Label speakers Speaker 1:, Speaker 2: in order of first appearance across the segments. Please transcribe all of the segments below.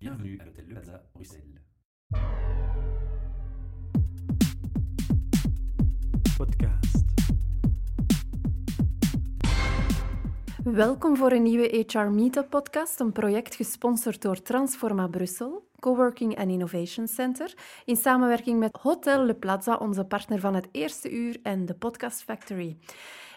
Speaker 1: Bienvenue à l'hôtel Le Plaza, Bruxelles.
Speaker 2: Podcast.
Speaker 3: Welkom voor een nieuwe HR Meetup podcast, een project gesponsord door Transforma Brussel, Coworking and Innovation Center, in samenwerking met Hotel Le Plaza, onze partner van het eerste uur en de Podcast Factory.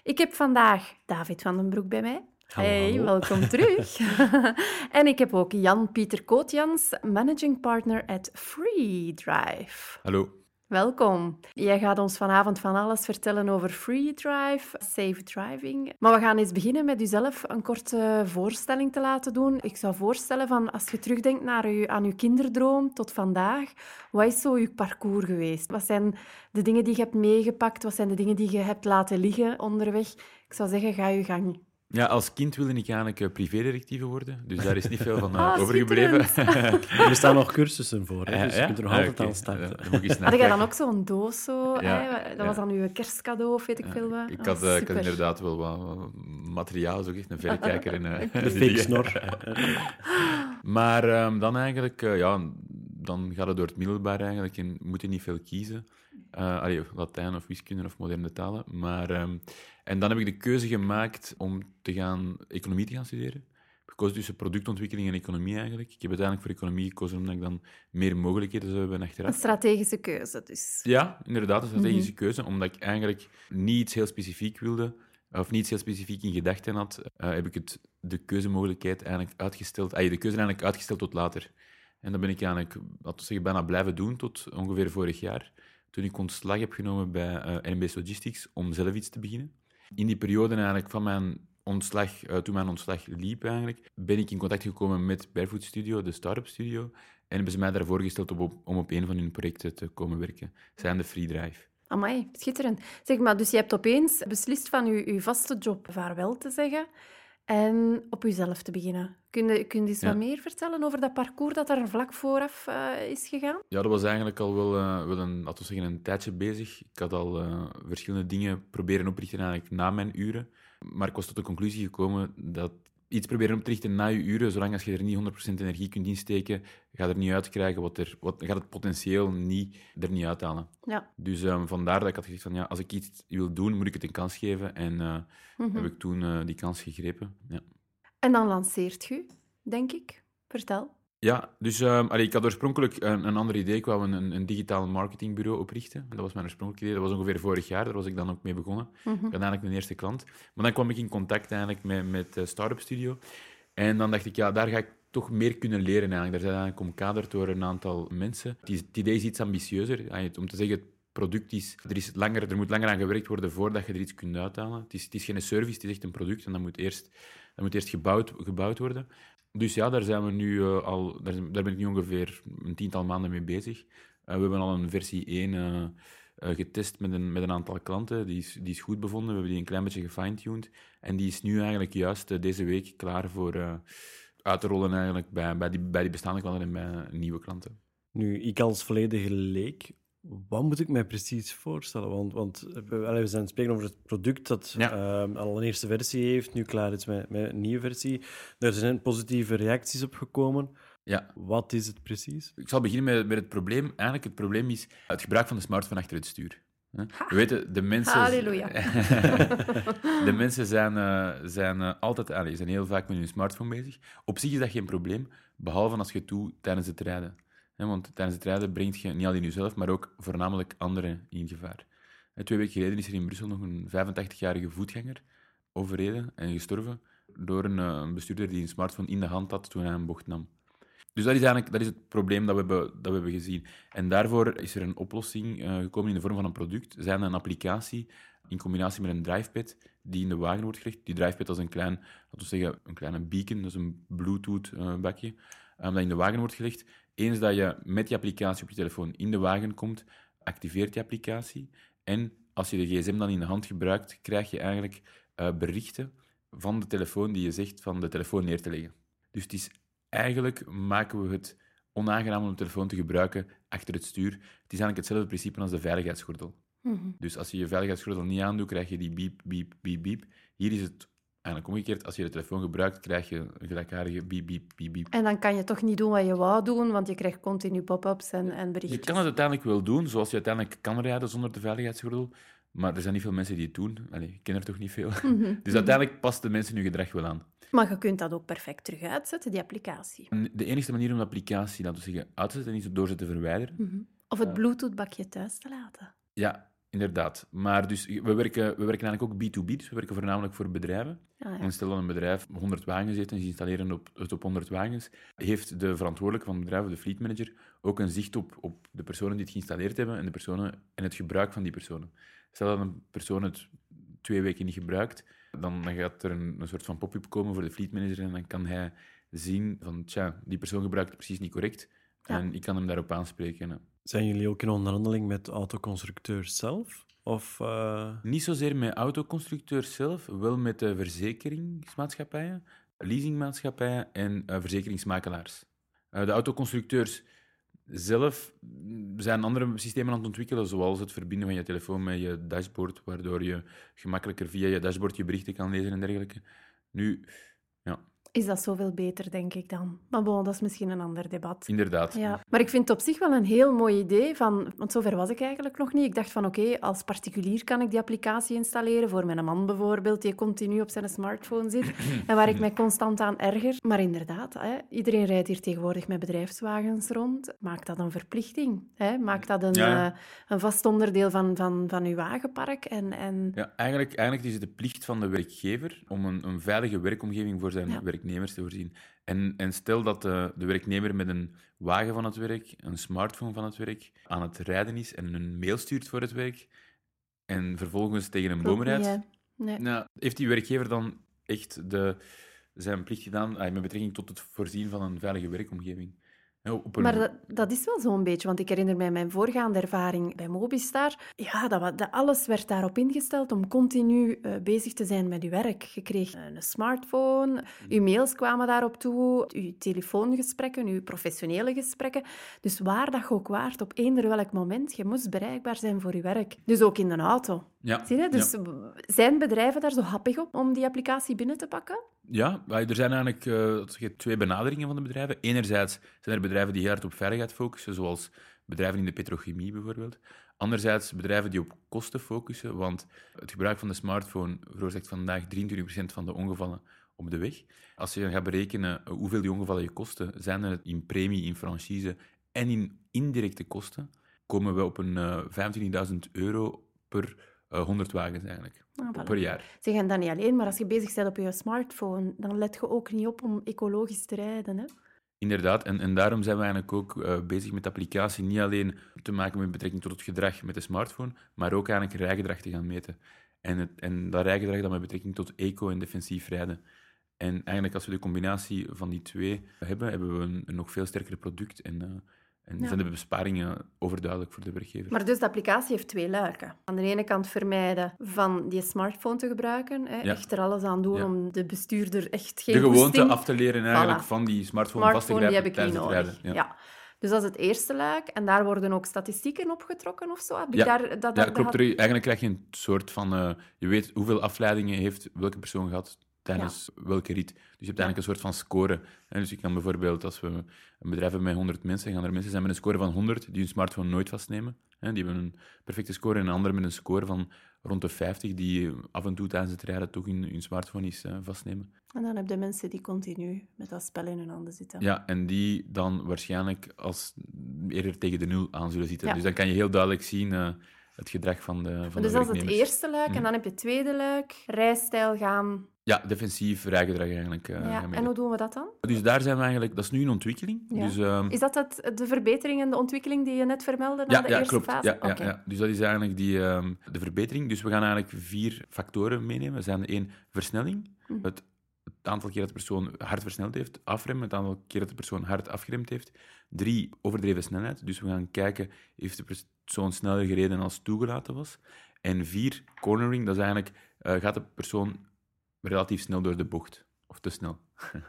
Speaker 3: Ik heb vandaag David van den Broek bij mij.
Speaker 2: Hallo,
Speaker 3: hey,
Speaker 2: hallo.
Speaker 3: welkom terug. en ik heb ook Jan-Pieter Kootjans, managing partner at Free Drive.
Speaker 4: Hallo.
Speaker 3: Welkom. Jij gaat ons vanavond van alles vertellen over free drive, safe driving. Maar we gaan eens beginnen met jezelf een korte voorstelling te laten doen. Ik zou voorstellen van als je terugdenkt naar je, aan je kinderdroom tot vandaag, wat is zo je parcours geweest? Wat zijn de dingen die je hebt meegepakt? Wat zijn de dingen die je hebt laten liggen onderweg? Ik zou zeggen, ga je gang.
Speaker 4: Ja, als kind wilde ik eigenlijk eh, privédirectieve worden, dus daar is niet veel van eh,
Speaker 3: Ah,
Speaker 4: overgebleven.
Speaker 2: Er staan nog cursussen voor, hè,
Speaker 4: Ja,
Speaker 2: dus je kunt er nog
Speaker 4: Ah,
Speaker 2: altijd aan starten.
Speaker 4: Ja,
Speaker 3: Had jij dan ook zo'n doos zo?
Speaker 4: Ja,
Speaker 3: hè? Dat
Speaker 4: ja.
Speaker 3: was dan uw kerstcadeau of weet ik veel wat?
Speaker 4: Ik
Speaker 3: Ah,
Speaker 4: had, eh, ik had inderdaad wel wat materiaal, zo echt een verrekijker en eh,
Speaker 2: De fake snor.
Speaker 4: Maar ehm, dan eigenlijk, eh, ja, dan gaat het door het middelbaar eigenlijk en moet je niet veel kiezen. Eh allee, of Latijn of wiskunde of moderne talen. Maar, ehm, en dan heb ik de keuze gemaakt om te gaan economie te gaan studeren. Ik heb gekozen tussen productontwikkeling en economie eigenlijk. Ik heb uiteindelijk voor economie gekozen omdat ik dan meer mogelijkheden zou hebben
Speaker 3: Een
Speaker 4: achteraf.
Speaker 3: strategische keuze dus.
Speaker 4: Ja, inderdaad, een strategische keuze. Omdat ik eigenlijk niet iets heel specifiek wilde, of niet iets heel specifiek in gedachten had, eh, heb ik het, de keuzemogelijkheid eigenlijk uitgesteld, ah, de keuze eigenlijk uitgesteld tot later. En dat ben ik eigenlijk, laten we zeggen, bijna blijven doen tot ongeveer vorig jaar, toen ik ontslag heb genomen bij eh NBS Logistics om zelf iets te beginnen. In die periode eigenlijk van mijn ontslag, eh, toen mijn ontslag liep eigenlijk, ben ik in contact gekomen met Barefoot Studio, de start-up studio, en hebben ze mij daarvoor gesteld om op, om op een van hun projecten te komen werken. Zijn de Free Drive.
Speaker 3: Amai, schitterend. Zeg maar, dus je hebt opeens beslist van je, je vaste job vaarwel te zeggen en op jezelf te beginnen. Kun je, kun je eens
Speaker 4: Ja.
Speaker 3: wat meer vertellen over dat parcours dat er vlak vooraf eh, is gegaan?
Speaker 4: Ja, dat was eigenlijk al wel, eh, wel een, laten we zeggen, een tijdje bezig. Ik had al eh, verschillende dingen proberen oprichten eigenlijk na mijn uren. Maar ik was tot de conclusie gekomen dat iets proberen op te richten na je uren, zolang als je er niet 100% energie kunt insteken, ga je er niet uitkrijgen wat er, wat, gaat het potentieel niet, er niet uithalen.
Speaker 3: Ja.
Speaker 4: Dus eh, vandaar dat ik had gezegd van ja, als ik iets wil doen, moet ik het een kans geven. En eh,
Speaker 3: Mhm.
Speaker 4: heb ik toen eh, die kans gegrepen. Ja.
Speaker 3: En dan lanceert je, denk ik. Vertel.
Speaker 4: Ja, dus allee, ik had oorspronkelijk een, een ander idee. Ik wou een, een digitaal marketingbureau oprichten. Dat was mijn oorspronkelijke idee. Dat was ongeveer vorig jaar. Daar was ik dan ook mee begonnen.
Speaker 3: Mhm.
Speaker 4: Ik had eigenlijk mijn eerste klant. Maar dan kwam ik in contact eigenlijk met, met eh, Startup Studio. En dan dacht ik, ja, daar ga ik toch meer kunnen leren eigenlijk. Daar zijn eigenlijk omkaderd door een aantal mensen. Het, is- het idee is iets ambitieuzer. Om te zeggen, het product is... Er, is langer, er moet langer aan gewerkt worden voordat je er iets kunt uithalen. Het is, het is geen service, het is echt een product. En dat moet eerst, dat moet eerst gebouwd, gebouwd worden. Dus ja, daar zijn we nu eh, al... Daar, daar ben ik nu ongeveer een tiental maanden mee bezig. Eh, we hebben al een versie 1 eh, getest met een, met een aantal klanten. Die is, die is goed bevonden. We hebben die een klein beetje gefine-tuned. En die is nu eigenlijk juist deze week klaar voor uit te rollen eigenlijk bij, bij, die, bij die bestaande klanten en bij nieuwe klanten.
Speaker 2: Nu, ik als volledige leek, wat moet ik mij precies voorstellen? Want, want we, zijn aan het spreken over het product dat
Speaker 4: Ja.
Speaker 2: ehm, al een eerste versie heeft, nu klaar is met, met een nieuwe versie. Daar zijn positieve reacties op gekomen.
Speaker 4: Ja,
Speaker 2: Wat is het precies?
Speaker 4: ik zal beginnen met, met het probleem. Eigenlijk, het probleem is het gebruik van de smartphone achter het stuur. hè. We weten, de mensen...
Speaker 3: Halleluja.
Speaker 4: de mensen zijn, eh, zijn eh, altijd... Allee, zijn heel vaak met hun smartphone bezig. Op zich is dat geen probleem, behalve als je het doet tijdens het rijden. Want tijdens het rijden brengt je niet alleen jezelf, maar ook voornamelijk anderen in gevaar. Twee weken geleden is er in Brussel nog een 85-jarige voetganger overreden en gestorven door een, eh, een bestuurder die een smartphone in de hand had toen hij een bocht nam. Dus dat is eigenlijk dat is het probleem dat we, hebben, dat we hebben gezien. En daarvoor is er een oplossing eh, gekomen in de vorm van een product. Zijn een applicatie in combinatie met een drivepad die in de wagen wordt gelegd. Die drivepad is een klein, laten we zeggen, een kleine beacon, dus een Bluetooth-bakje, dat in de wagen wordt gelegd. Eens dat je met die applicatie op je telefoon in de wagen komt, activeert die applicatie. En als je de gsm dan in de hand gebruikt, krijg je eigenlijk eh, berichten van de telefoon die je zegt van de telefoon neer te leggen. Dus het is eigenlijk maken we het onaangenaam om de telefoon te gebruiken achter het stuur. Het is eigenlijk hetzelfde principe als de veiligheidsgordel.
Speaker 3: Mhm.
Speaker 4: Dus als je je veiligheidsgordel niet aandoet, krijg je die biep, biep, biep, biep. Hier is het eigenlijk omgekeerd, als je de telefoon gebruikt, krijg je een gelijkaardige biep, biep, biep, biep.
Speaker 3: En dan kan je toch niet doen wat je wou doen, want je krijgt continu pop-ups en, en
Speaker 4: Je
Speaker 3: berichtjes.
Speaker 4: kan het uiteindelijk wel doen, zoals je uiteindelijk kan rijden zonder de veiligheidsgordel. Maar er zijn niet veel mensen die het doen. Allee, ik ken er toch niet veel.
Speaker 3: Mhm.
Speaker 4: Dus uiteindelijk past de mensen hun gedrag wel aan.
Speaker 3: Maar je kunt dat ook perfect terug uitzetten, die applicatie.
Speaker 4: En de enige manier om de applicatie, laten we zeggen, uit te zetten, is door ze te verwijderen.
Speaker 3: Mhm. Of het Bluetooth-bakje thuis te laten.
Speaker 4: Ja, inderdaad. Maar dus, we, werken, we werken eigenlijk ook B2B, dus we werken voornamelijk voor bedrijven.
Speaker 3: Ah, ja.
Speaker 4: En stel dat een bedrijf 100 wagens heeft en ze installeren op, het op 100 wagens, heeft de verantwoordelijke van het bedrijf, de fleet manager, ook een zicht op, op de personen die het geïnstalleerd hebben en, de personen, en het gebruik van die personen. Stel dat een persoon het twee weken niet gebruikt, dan, dan gaat er een, een soort van pop-up komen voor de fleet manager en dan kan hij zien van, tja, die persoon gebruikt het precies niet correct
Speaker 3: Ja.
Speaker 4: en ik kan hem daarop aanspreken.
Speaker 2: Zijn jullie ook in onderhandeling met autoconstructeurs zelf? Of, eh,
Speaker 4: Niet zozeer met autoconstructeurs zelf, wel met de verzekeringsmaatschappijen, leasingmaatschappijen en eh, verzekeringsmakelaars. Eh, de autoconstructeurs zelf mm, zijn andere systemen aan het ontwikkelen, zoals het verbinden van je telefoon met je dashboard, waardoor je gemakkelijker via je dashboard je berichten kan lezen en dergelijke. Nu,
Speaker 3: Is dat zoveel beter, denk ik dan. Maar bon, dat is misschien een ander debat.
Speaker 4: inderdaad.
Speaker 3: Ja, maar ik vind het op zich wel een heel mooi idee. Van, want zover was ik eigenlijk nog niet. Ik dacht van oké, als particulier kan ik die applicatie installeren. Voor mijn man bijvoorbeeld, die continu op zijn smartphone zit. en waar ik mij constant aan erger. Maar inderdaad, hè, iedereen rijdt hier tegenwoordig met bedrijfswagens rond. Maak dat een verplichting. Hè? Maak dat een,
Speaker 4: Ja,
Speaker 3: eh, een vast onderdeel van, van, van uw wagenpark. En, en...
Speaker 4: Ja, eigenlijk, eigenlijk is het de plicht van de werkgever om een, een veilige werkomgeving voor zijn
Speaker 3: Ja.
Speaker 4: Werknemers te voorzien. En, en stel dat de, de werknemer met een wagen van het werk, een smartphone van het werk, aan het rijden is en een mail stuurt voor het werk en vervolgens tegen een boom rijdt.
Speaker 3: Nee.
Speaker 4: nou, heeft die werkgever dan echt de, zijn plicht gedaan ah, met betrekking tot het voorzien van een veilige werkomgeving? Een-
Speaker 3: Maar dat, dat is wel zo'n beetje, want ik herinner mij mijn voorgaande ervaring bij Mobistar. Ja, dat, dat alles werd daarop ingesteld om continu eh, bezig te zijn met je werk. Je kreeg een smartphone, je mails kwamen daarop toe, je telefoongesprekken, je professionele gesprekken. Dus waar dat je ook waart, op eender welk moment, je moest bereikbaar zijn voor je werk. Dus ook in de auto.
Speaker 4: Ja,
Speaker 3: Zie je? Dus
Speaker 4: ja.
Speaker 3: zijn bedrijven daar zo happig op om die applicatie binnen te pakken?
Speaker 4: Ja, er zijn eigenlijk eh, twee benaderingen van de bedrijven. Enerzijds zijn er bedrijven die heel hard op veiligheid focussen, zoals bedrijven in de petrochemie bijvoorbeeld. Anderzijds bedrijven die op kosten focussen, want het gebruik van de smartphone veroorzaakt vandaag 23% van de ongevallen op de weg. Als je dan gaat berekenen eh, hoeveel die ongevallen je kosten, zijn er in premie, in franchise en in indirecte kosten, komen we op een eh 25.000 euro per 100 wagens eigenlijk,
Speaker 3: Ah, voilà.
Speaker 4: per jaar.
Speaker 3: Zeg, en dat niet alleen, maar als je bezig bent op je smartphone, dan let je ook niet op om ecologisch te rijden. Hè?
Speaker 4: Inderdaad, en, en daarom zijn we eigenlijk ook eh, bezig met de applicatie, niet alleen te maken met betrekking tot het gedrag met de smartphone, maar ook eigenlijk rijgedrag te gaan meten. En, het, en dat rijgedrag dan met betrekking tot eco- en defensief rijden. En eigenlijk als we de combinatie van die twee hebben, hebben we een, een nog veel sterker product en, eh, en
Speaker 3: Ja.
Speaker 4: zijn de besparingen overduidelijk voor de werkgever.
Speaker 3: Maar dus de applicatie heeft twee luiken. Aan de ene kant vermijden van die smartphone te gebruiken. Hè?
Speaker 4: Ja.
Speaker 3: Echt er alles aan doen
Speaker 4: Ja.
Speaker 3: om de bestuurder echt geen
Speaker 4: de gewoonte af te leren eigenlijk
Speaker 3: Voilà.
Speaker 4: van die smartphone, vast te
Speaker 3: Smartphone, die
Speaker 4: grijpen
Speaker 3: heb ik niet
Speaker 4: tijdens het
Speaker 3: nodig.
Speaker 4: rijden.
Speaker 3: Ja. Dus dat is het eerste luik. En daar worden ook statistieken opgetrokken of zo. Heb ik daar, dat, dat,
Speaker 4: Ja,
Speaker 3: dat
Speaker 4: klopt.
Speaker 3: had-
Speaker 4: Er- Eigenlijk krijg je een soort van... eh, je weet hoeveel afleidingen heeft welke persoon gehad tijdens welke rit. Dus je hebt eigenlijk een soort van score. Dus je kan bijvoorbeeld, als we een bedrijf hebben met 100 mensen, gaan er mensen zijn met een score van 100 die hun smartphone nooit vastnemen. hè. Die hebben een perfecte score. En een ander met een score van rond de 50 die af en toe tijdens het rijden toch hun, hun smartphone eens eh, vastnemen.
Speaker 3: En dan heb je mensen die continu met dat spel in hun handen zitten.
Speaker 4: Ja, en die dan waarschijnlijk als eerder tegen de nul aan zullen zitten.
Speaker 3: Ja.
Speaker 4: Dus dan kan je heel duidelijk zien eh, het gedrag van de, van de
Speaker 3: dus dat is het eerste luik. En dan heb je het tweede luik. Rijstijl gaan.
Speaker 4: Ja, defensief rijgedrag eigenlijk. eh,
Speaker 3: ja. En hoe doen we dat dan?
Speaker 4: Dus daar zijn we eigenlijk... Dat is nu in ontwikkeling.
Speaker 3: Ja.
Speaker 4: Dus, ehm,
Speaker 3: Is dat het, de verbetering en de ontwikkeling die je net vermeldde na
Speaker 4: ja,
Speaker 3: de
Speaker 4: ja,
Speaker 3: eerste
Speaker 4: klopt.
Speaker 3: fase?
Speaker 4: Ja, ja,
Speaker 3: Oké.
Speaker 4: ja. Dus dat is eigenlijk die, ehm, de verbetering. Dus we gaan eigenlijk vier factoren meenemen. Dat zijn één, versnelling.
Speaker 3: Mhm.
Speaker 4: Het, het aantal keer dat de persoon hard versneld heeft. Afremmen, het aantal keer dat de persoon hard afgeremd heeft. Drie, overdreven snelheid. Dus we gaan kijken, heeft de persoon sneller gereden als toegelaten was? En vier, cornering. Dat is eigenlijk, eh, gaat de persoon relatief snel door de bocht? Of te snel?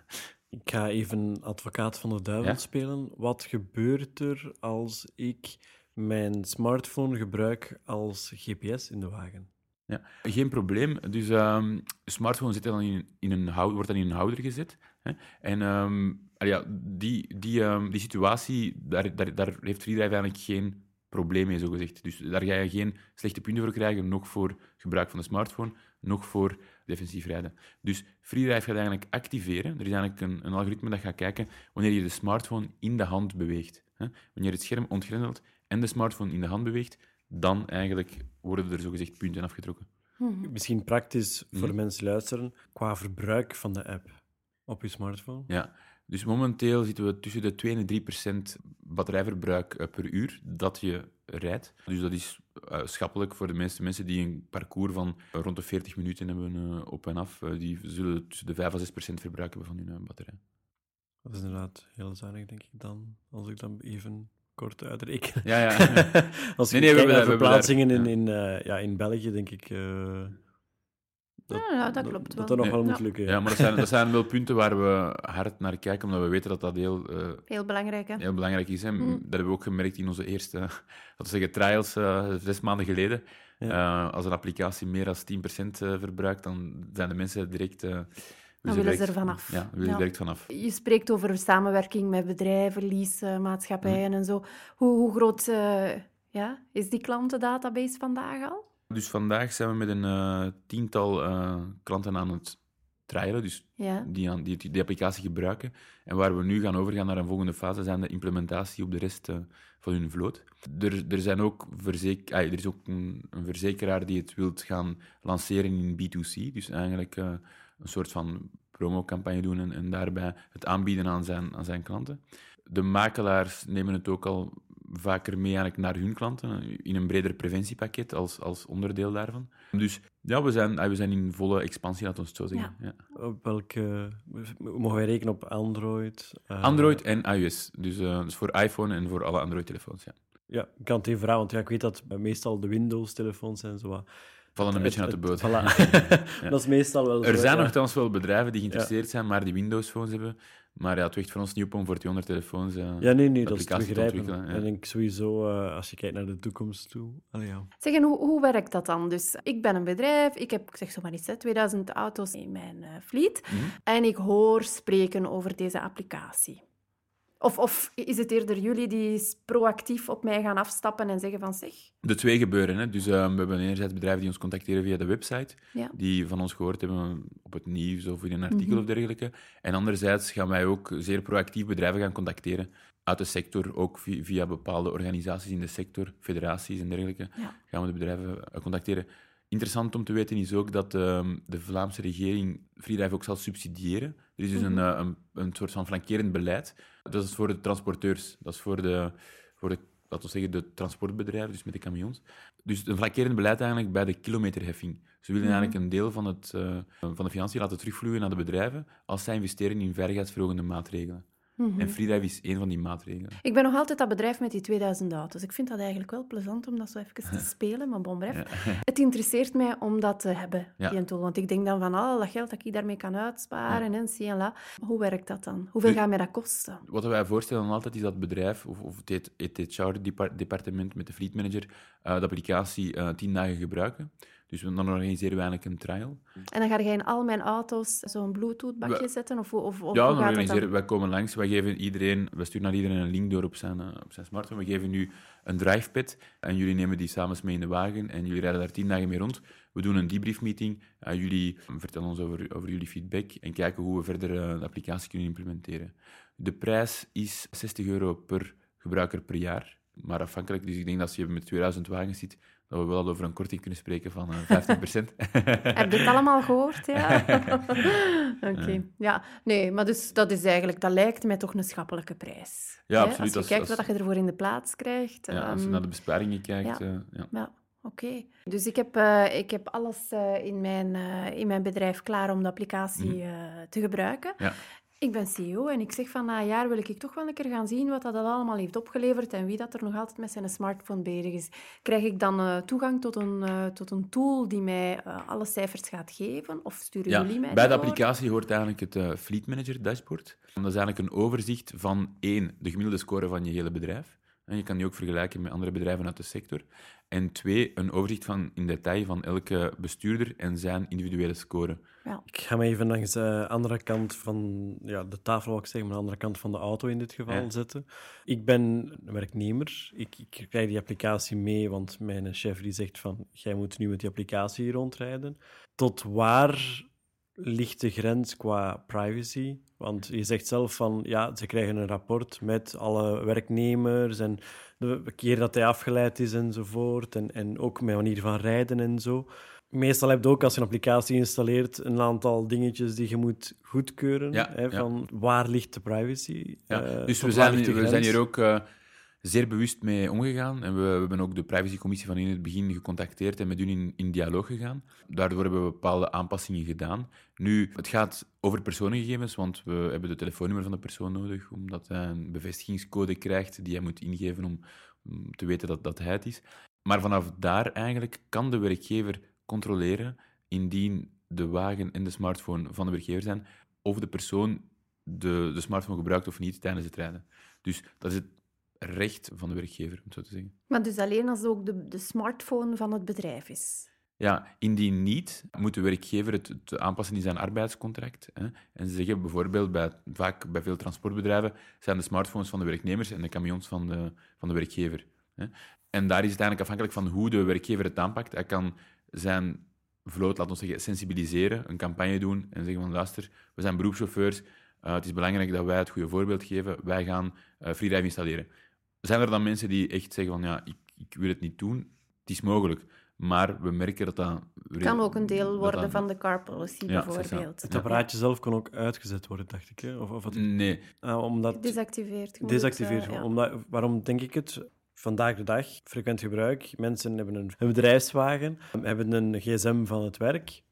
Speaker 2: Ik ga even advocaat van de duivel
Speaker 4: Ja?
Speaker 2: spelen. Wat gebeurt er als ik mijn smartphone gebruik als GPS in de wagen?
Speaker 4: Ja, geen probleem. Dus ehm smartphone zit dan in, in een hou- wordt dan in een houder gezet. Hè? En ehm, ja, die, die, ehm, die situatie, daar, daar, daar heeft FreeDrive eigenlijk geen probleem mee, zogezegd. Dus daar ga je geen slechte punten voor krijgen, nog voor gebruik van de smartphone, nog voor defensief rijden. Dus FreeDrive gaat eigenlijk activeren. Er is eigenlijk een, een algoritme dat gaat kijken wanneer je de smartphone in de hand beweegt. Hè? Wanneer het scherm ontgrendelt en de smartphone in de hand beweegt, dan eigenlijk worden er zogezegd punten afgetrokken.
Speaker 2: Misschien praktisch voor
Speaker 4: Mhm.
Speaker 2: mensen luisteren, qua verbruik van de app op je smartphone.
Speaker 4: Ja, dus momenteel zitten we tussen de 2 en 3 procent batterijverbruik eh, per uur dat je rijdt. Dus dat is schappelijk voor de meeste mensen die een parcours van rond de 40 minuten hebben eh, op en af. Eh, die zullen tussen de 5 en 6 procent verbruik hebben van hun eh, batterij.
Speaker 2: Dat is inderdaad heel zuinig, denk ik dan. Als ik dan even kort uitreken.
Speaker 4: Ja, ja.
Speaker 2: Als je
Speaker 4: Nee, nee, we
Speaker 2: naar
Speaker 4: hebben we
Speaker 2: verplaatsingen in, in, ja, in België, denk ik... eh,
Speaker 3: Ja, ja, dat klopt
Speaker 2: Dat
Speaker 3: wel.
Speaker 2: dat nog wel
Speaker 3: Ja.
Speaker 2: moet lukken.
Speaker 4: ja, maar dat zijn, dat zijn wel punten waar we hard naar kijken, omdat we weten dat dat heel, eh,
Speaker 3: Heel belangrijk, hè?
Speaker 4: heel belangrijk is. Hè.
Speaker 3: Mm.
Speaker 4: Dat hebben we ook gemerkt in onze eerste laten we zeggen, trials eh, zes maanden geleden.
Speaker 2: Ja.
Speaker 4: Eh, als een applicatie meer dan 10% eh, verbruikt, dan zijn de mensen direct... eh,
Speaker 3: willen ze er vanaf.
Speaker 4: Ja, willen
Speaker 3: Ja.
Speaker 4: er direct vanaf.
Speaker 3: Je spreekt over samenwerking met bedrijven, leasemaatschappijen en zo. Hoe, hoe groot eh, ja, is die klantendatabase vandaag al?
Speaker 4: Dus vandaag zijn we met een eh, tiental eh, klanten aan het trialen, dus
Speaker 3: Ja.
Speaker 4: die, aan, die die applicatie gebruiken. En waar we nu gaan overgaan naar een volgende fase, zijn de implementatie op de rest eh, van hun vloot. Er, er, zijn ook verzeker, ah, er is ook een, een verzekeraar die het wilt gaan lanceren in B2C, dus eigenlijk een soort van promocampagne doen en, en daarbij het aanbieden aan zijn, aan zijn klanten. De makelaars nemen het ook al vaker mee eigenlijk naar hun klanten, in een breder preventiepakket als, als onderdeel daarvan. Dus ja, we zijn, ah, we zijn in volle expansie, laten we het zo zeggen. Ja.
Speaker 2: Op welke... Mogen wij rekenen op Android? eh,
Speaker 4: Android en iOS. Dus, eh, dus voor iPhone en voor alle Android-telefoons. Ja.
Speaker 2: Ja, ik kan het even vragen, want ja, ik weet dat meestal de Windows-telefoons zijn zo wat...
Speaker 4: Vallen een beetje uit de boot.
Speaker 2: voilà. Dat is meestal wel
Speaker 4: Er
Speaker 2: zo,
Speaker 4: zijn
Speaker 2: ja.
Speaker 4: nogthans wel bedrijven die geïnteresseerd zijn, maar die Windows-phones hebben. Maar ja, het weegt voor ons niet op om voor 200 telefoons... eh,
Speaker 2: Ja, nee, nee, dat is te begrijpen.
Speaker 4: ja.
Speaker 2: En ik denk sowieso, eh, als je kijkt naar de toekomst toe... Allee, ja.
Speaker 3: Zeg, en hoe, hoe werkt dat dan? Dus ik ben een bedrijf, ik heb, ik zeg zo maar iets, hè, 2000 auto's in mijn eh fleet.
Speaker 4: Mhm.
Speaker 3: En ik hoor spreken over deze applicatie. Of, of is het eerder jullie die proactief op mij gaan afstappen en zeggen van zeg...
Speaker 4: De twee gebeuren. Hè. Dus eh, we hebben enerzijds bedrijven die ons contacteren via de website,
Speaker 3: Ja.
Speaker 4: die van ons gehoord hebben op het nieuws of in een artikel
Speaker 3: Mhm.
Speaker 4: of dergelijke. En anderzijds gaan wij ook zeer proactief bedrijven gaan contacteren uit de sector, ook vi- via bepaalde organisaties in de sector, federaties en dergelijke,
Speaker 3: Ja.
Speaker 4: gaan we de bedrijven contacteren. Interessant om te weten is ook dat ehm, de Vlaamse regering FreeDrive ook zal subsidiëren. Er is dus een, eh, een, een soort van flankerend beleid. Dat is voor de transporteurs, dat is voor de, voor de laten we zeggen, de transportbedrijven, dus met de camions. Dus een flankerend beleid eigenlijk bij de kilometerheffing. Ze willen
Speaker 3: Mhm.
Speaker 4: eigenlijk een deel van, het, eh, van de financiën laten terugvloeien naar de bedrijven als zij investeren in veiligheidsverhogende maatregelen.
Speaker 3: Mhm.
Speaker 4: En FreeDrive is één van die maatregelen.
Speaker 3: Ik ben nog altijd dat bedrijf met die 2000 auto's. Ik vind dat eigenlijk wel plezant om dat zo even te spelen, maar bon, bref. Het interesseert mij om dat te hebben,
Speaker 4: Ja.
Speaker 3: die tool. Want ik denk dan van, al dat geld dat ik daarmee kan uitsparen en zie en la. Hoe werkt dat dan? Hoeveel gaat mij dat kosten?
Speaker 4: Wat wij voorstellen dan altijd is dat het bedrijf of, of het het HR-departement met de fleet manager eh, de applicatie eh, tien dagen gebruiken. Dus dan organiseren we eigenlijk een trial.
Speaker 3: En dan ga jij in al mijn auto's zo'n Bluetooth-bakje zetten? Of, of, of
Speaker 4: ja, dan organiseren
Speaker 3: dan?
Speaker 4: wij komen langs, wij geven iedereen, we sturen naar iedereen een link door op zijn, eh, op zijn smartphone. We geven nu een drivepad en jullie nemen die samen mee in de wagen en jullie rijden daar tien dagen mee rond. We doen een debriefmeeting, uh, jullie vertellen ons over, over jullie feedback en kijken hoe we verder eh, de applicatie kunnen implementeren. De prijs is 60 euro per gebruiker per jaar, maar afhankelijk, dus ik denk dat als je met 2000 wagens zit, dat we wel over een korting kunnen spreken van eh 15%.
Speaker 3: Heb je het allemaal gehoord? Ja. Oké. Ja, nee, maar dus dat is eigenlijk, dat lijkt mij toch een schappelijke prijs.
Speaker 4: Ja,
Speaker 3: Hè?
Speaker 4: absoluut.
Speaker 3: Als je
Speaker 4: Als-
Speaker 3: kijkt
Speaker 4: als-
Speaker 3: wat je ervoor in de plaats krijgt.
Speaker 4: ja, als je
Speaker 3: ehm,
Speaker 4: naar de besparingen kijkt,
Speaker 3: ja.
Speaker 4: eh, ja.
Speaker 3: Ja, oké. Dus ik heb, eh, ik heb alles eh, in, mijn, eh, in mijn bedrijf klaar om de applicatie
Speaker 4: Mhm.
Speaker 3: eh, te gebruiken.
Speaker 4: Ja.
Speaker 3: Ik ben CEO en ik zeg van na een jaar wil ik toch wel een keer gaan zien wat dat allemaal heeft opgeleverd en wie dat er nog altijd met zijn smartphone bezig is. Krijg ik dan eh, toegang tot een, eh, tot een tool die mij eh, alle cijfers gaat geven? Of sturen
Speaker 4: Ja,
Speaker 3: jullie mij
Speaker 4: bij de applicatie hoort eigenlijk het Fleet Manager dashboard. Dat is eigenlijk een overzicht van één, de gemiddelde score van je hele bedrijf. En je kan die ook vergelijken met andere bedrijven uit de sector. En twee, een overzicht van in detail van elke bestuurder en zijn individuele score.
Speaker 2: Ik ga me even langs de andere kant van ja, de tafel, wil ik zeggen, maar de andere kant van de auto in dit geval
Speaker 4: Ja.
Speaker 2: zetten. Ik ben een werknemer. Ik, ik krijg die applicatie mee, want mijn chef die zegt van, jij moet nu met die applicatie rondrijden. Tot waar ligt de grens qua privacy? Want je zegt zelf van, ja, ze krijgen een rapport met alle werknemers en de keer dat hij afgeleid is enzovoort. En, en ook mijn manier van rijden en zo. Meestal heb je ook, als je een applicatie installeert, een aantal dingetjes die je moet goedkeuren.
Speaker 4: Ja,
Speaker 2: hè,
Speaker 4: ja.
Speaker 2: van waar ligt de privacy?
Speaker 4: Ja,
Speaker 2: Eh,
Speaker 4: dus we zijn, we zijn hier ook eh, zeer bewust mee omgegaan. En we, we hebben ook de privacycommissie van in het begin gecontacteerd en met hun in, dialoog gegaan. Daardoor hebben we bepaalde aanpassingen gedaan. Nu, het gaat over persoonsgegevens, want we hebben de telefoonnummer van de persoon nodig, omdat hij een bevestigingscode krijgt die hij moet ingeven om, om te weten dat, dat hij het is. Maar vanaf daar eigenlijk kan de werkgever controleren, indien de wagen en de smartphone van de werkgever zijn, of de persoon de, de smartphone gebruikt of niet tijdens het rijden. Dus dat is het recht van de werkgever, om het zo te zeggen.
Speaker 3: Maar dus alleen als het ook de, de smartphone van het bedrijf is.
Speaker 4: Ja, indien niet, moet de werkgever het, het aanpassen in zijn arbeidscontract. Hè. En ze zeggen bijvoorbeeld, bij, vaak bij veel transportbedrijven, zijn de smartphones van de werknemers en de camions van de, van de werkgever. Hè. En daar is het eigenlijk afhankelijk van hoe de werkgever het aanpakt. Hij kan zijn vloot, laten we zeggen, sensibiliseren, een campagne doen en zeggen van luister, we zijn beroepschauffeurs, eh, het is belangrijk dat wij het goede voorbeeld geven, wij gaan eh freedrive installeren. Zijn er dan mensen die echt zeggen van ja, ik, ik wil het niet doen? Het is mogelijk, maar we merken dat dat...
Speaker 3: kan ook een deel worden
Speaker 4: dat-
Speaker 3: van de car policy,
Speaker 4: Ja,
Speaker 3: bijvoorbeeld.
Speaker 2: Het apparaatje zelf kon ook uitgezet worden, dacht ik. Hè? Of, of het,
Speaker 4: Nee,
Speaker 2: ah, omdat...
Speaker 3: Desactiveerd.
Speaker 2: Desactiveerd.
Speaker 3: eh, ja.
Speaker 2: Omdat, waarom denk ik het? Vandaag de dag, frequent gebruik. Mensen hebben een, een bedrijfswagen, hebben een gsm van het werk.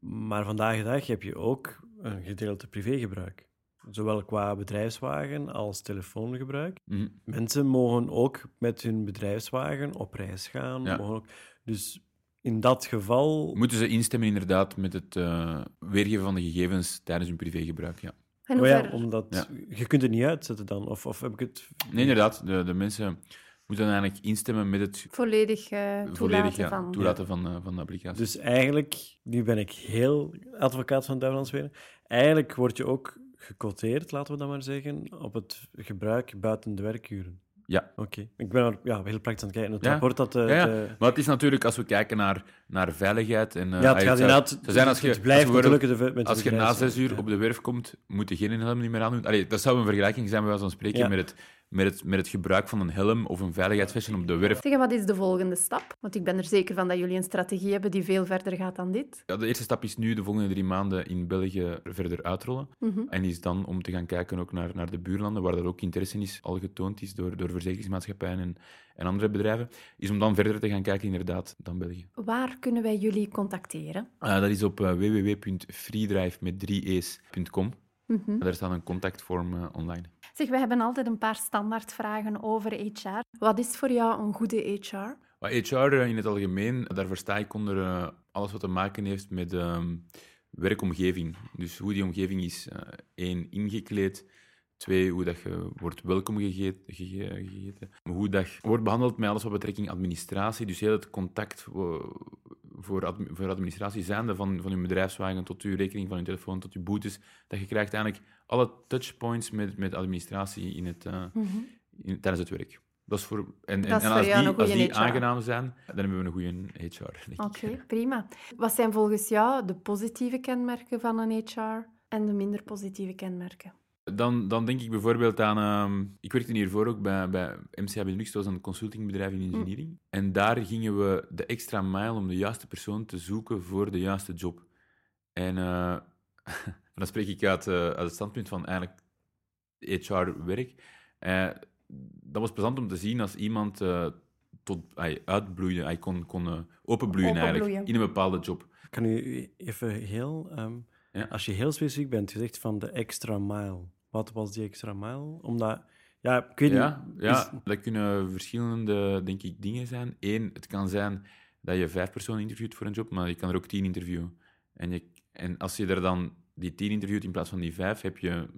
Speaker 2: Maar vandaag de dag heb je ook een gedeelte privégebruik. Zowel qua bedrijfswagen als telefoongebruik.
Speaker 4: mhm.
Speaker 2: Mensen mogen ook met hun bedrijfswagen op reis gaan.
Speaker 4: Ja.
Speaker 2: Mogen ook, dus in dat geval...
Speaker 4: moeten ze instemmen inderdaad met het eh, weergeven van de gegevens tijdens hun privégebruik, ja.
Speaker 3: En
Speaker 2: Oh
Speaker 3: hoe
Speaker 2: ja, omdat
Speaker 4: Ja.
Speaker 2: je kunt het niet uitzetten dan. Of, of heb ik het...
Speaker 4: Nee, inderdaad, de, de mensen moeten dan eigenlijk instemmen met het
Speaker 3: volledig eh toelaten
Speaker 4: volledig ja,
Speaker 3: van...
Speaker 4: toelaten van, eh, van de applicatie.
Speaker 2: Dus eigenlijk, nu ben ik heel advocaat van de duivel aan het spelen. Eigenlijk word je ook gecoteerd, laten we dat maar zeggen, op het gebruik buiten de werkuren.
Speaker 4: Ja.
Speaker 2: Oké. Ik ben er ja, heel praktisch aan het kijken. Het
Speaker 4: Ja.
Speaker 2: rapport dat... eh,
Speaker 4: Ja,
Speaker 2: de-
Speaker 4: Maar het is natuurlijk, als we kijken naar, naar veiligheid en... eh,
Speaker 2: ja, het
Speaker 4: ah,
Speaker 2: gaat inderdaad...
Speaker 4: zijn als je,
Speaker 2: het blijft
Speaker 4: als
Speaker 2: de, met
Speaker 4: Als je na zes uur op de werf komt, moet je geen helm niet meer aandoen. Allee, dat zou een vergelijking zijn, bij wijze van spreken, met, het, met, het, met het gebruik van een helm of een veiligheidsvestje op de werf.
Speaker 3: Zeg, wat is de volgende stap? Want ik ben er zeker van dat jullie een strategie hebben die veel verder gaat dan dit.
Speaker 4: Ja, de eerste stap is nu de volgende drie maanden in België verder uitrollen.
Speaker 3: Mhm.
Speaker 4: En is dan om te gaan kijken ook naar, naar de buurlanden, waar dat ook interesse is, al getoond is door, door verzekeringsmaatschappijen en, en andere bedrijven, is om dan verder te gaan kijken, inderdaad, dan België.
Speaker 3: Waar kunnen wij jullie contacteren?
Speaker 4: Eh, dat is op eh, www.freedrive met 3e's.com.
Speaker 3: Mhm.
Speaker 4: Daar staat een contactvorm eh, online.
Speaker 3: Zeg, we hebben altijd een paar standaardvragen over HR. Wat is voor jou een goede HR?
Speaker 4: HR eh, in het algemeen, daar versta ik onder eh, alles wat te maken heeft met ehm, werkomgeving. Dus hoe die omgeving is, eh, één, ingekleed. Twee, hoe dat je wordt welkom gege- gege- gegeten. Hoe dat je wordt behandeld met alles wat betrekking administratie. Dus heel het contact voor, voor administratie zijnde van, van je bedrijfswagen tot je rekening van je telefoon tot je boetes. Dat je krijgt eigenlijk alle touchpoints met, met administratie in het, eh,
Speaker 3: Mhm.
Speaker 4: in- tijdens het werk. Dat is voor, en, en, als die, als die aangenaam zijn, dan hebben we een goede HR.
Speaker 3: Oké, prima. Wat zijn volgens jou de positieve kenmerken van een HR en de minder positieve kenmerken?
Speaker 4: Dan, dan denk ik bijvoorbeeld aan... ehm, ik werkte hiervoor ook bij, bij MCA Benelux, dat was een consultingbedrijf in engineering. En daar gingen we de extra mile om de juiste persoon te zoeken voor de juiste job. En eh, dan spreek ik uit, eh, uit het standpunt van eigenlijk HR-werk. Eh, dat was plezant om te zien als iemand tot, ay, uitbloeide, hij kon, kon openbloeien eigenlijk, in een bepaalde job.
Speaker 2: Kan u even heel... ehm,
Speaker 4: Ja.
Speaker 2: Als je heel specifiek bent, je zegt van de extra mile. Wat was die extra mile? Omdat... Ja, ik weet
Speaker 4: Ja,
Speaker 2: niet...
Speaker 4: ja,
Speaker 2: is-
Speaker 4: dat kunnen verschillende, denk ik, dingen zijn. Eén, het kan zijn dat je vijf personen interviewt voor een job, maar je kan er ook tien interviewen. En, je, en als je er dan die tien interviewt in plaats van die vijf, heb je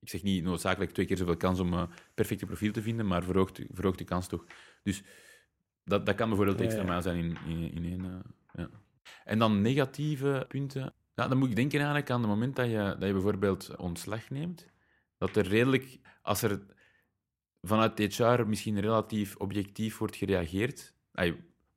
Speaker 4: Ik zeg niet noodzakelijk twee keer zoveel kans om uh, perfecte profiel te vinden, maar verhoogt, verhoogt de kans toch. Dus dat, dat kan bijvoorbeeld extra
Speaker 2: ja.
Speaker 4: maal zijn in, in, in één. eh, ja. En dan negatieve punten. Ja, dan moet ik denken eigenlijk aan het moment dat je, dat je bijvoorbeeld ontslag neemt. Dat er redelijk, als er vanuit HR misschien relatief objectief wordt gereageerd.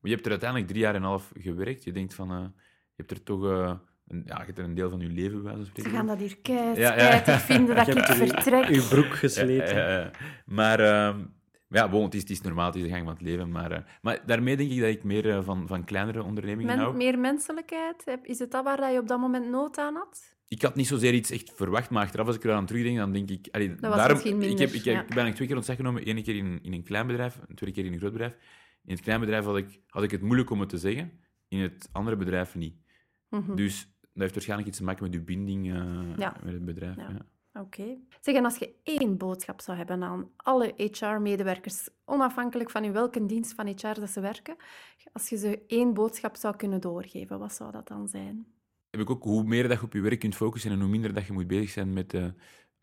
Speaker 4: Je hebt er uiteindelijk drie jaar en een half gewerkt. Je denkt van, eh, je hebt er toch eh, een, ja, je hebt er een deel van je leven bij van
Speaker 3: Ze
Speaker 4: spreken.
Speaker 3: gaan dat hier kei
Speaker 4: Ja,
Speaker 3: vinden dat
Speaker 2: Je
Speaker 3: ik
Speaker 2: er
Speaker 3: vertrek.
Speaker 2: Uw broek gesleten.
Speaker 4: Ja, ja, ja. Maar ja, bon, het, is, het is normaal, het is de gang van het leven. Maar, eh, maar daarmee denk ik dat ik meer eh, van, van kleinere ondernemingen
Speaker 3: Men-
Speaker 4: hou.
Speaker 3: meer menselijkheid, is het dat waar dat je op dat moment nood aan had?
Speaker 4: Ik had niet zozeer iets echt verwacht, maar achteraf als ik eraan terugdenk, dan denk ik... Allee,
Speaker 3: was
Speaker 4: daarom,
Speaker 3: misschien
Speaker 4: ik, heb,
Speaker 3: minder,
Speaker 4: ik, heb,
Speaker 3: ja.
Speaker 4: ik ben eigenlijk twee keer ontslag genomen. Eén keer in, in een klein bedrijf, en tweede keer in een groot bedrijf. In het klein bedrijf had ik, had ik het moeilijk om het te zeggen. In het andere bedrijf niet.
Speaker 3: Mhm.
Speaker 4: Dus dat heeft waarschijnlijk iets te maken met uw binding eh,
Speaker 3: Ja.
Speaker 4: met het bedrijf.
Speaker 3: Ja. Oké. Zeg, en als je één boodschap zou hebben aan alle HR-medewerkers, onafhankelijk van in welke dienst van HR dat ze werken, als je ze één boodschap zou kunnen doorgeven, wat zou dat dan zijn?
Speaker 4: heb ik ook hoe meer dat je op je werk kunt focussen en hoe minder dat je moet bezig zijn met de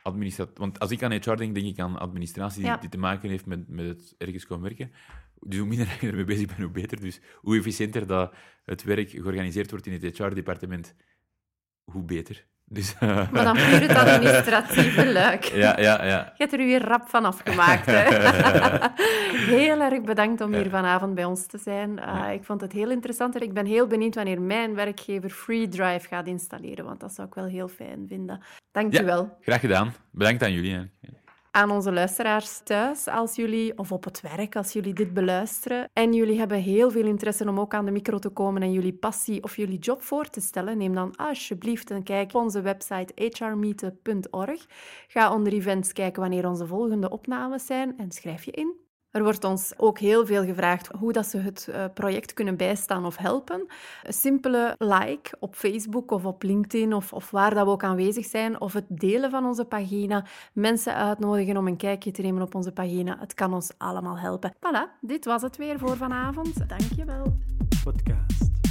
Speaker 4: administratie. Want als ik aan HR denk, denk ik aan administratie die,
Speaker 3: Ja.
Speaker 4: die te maken heeft met, met het ergens komen werken. Dus hoe minder je ermee bezig bent, hoe beter. Dus hoe efficiënter dat het werk georganiseerd wordt in het HR-departement, hoe beter. Dus, eh,
Speaker 3: Maar dan puur het administratieve luik.
Speaker 4: ja, ja, ja.
Speaker 3: Je hebt er weer rap van afgemaakt. Hè? heel erg bedankt om hier vanavond bij ons te zijn. Uh, ik vond het heel interessant en ik ben heel benieuwd wanneer mijn werkgever FreeDrive gaat installeren, want dat zou ik wel heel fijn vinden. Dank je wel.
Speaker 4: Graag gedaan. Bedankt aan jullie.
Speaker 3: Aan onze luisteraars thuis, als jullie, of op het werk, als jullie dit beluisteren en jullie hebben heel veel interesse om ook aan de micro te komen en jullie passie of jullie job voor te stellen, neem dan alsjeblieft een kijk op onze website hrmeeten.org. Ga onder events kijken wanneer onze volgende opnames zijn en schrijf je in. Er wordt ons ook heel veel gevraagd hoe dat ze het eh, project kunnen bijstaan of helpen. Een simpele like op Facebook of op LinkedIn of, of waar dat we ook aanwezig zijn, of het delen van onze pagina, mensen uitnodigen om een kijkje te nemen op onze pagina. Het kan ons allemaal helpen. Voilà, dit was het weer voor vanavond. Dank je wel.
Speaker 2: Podcast.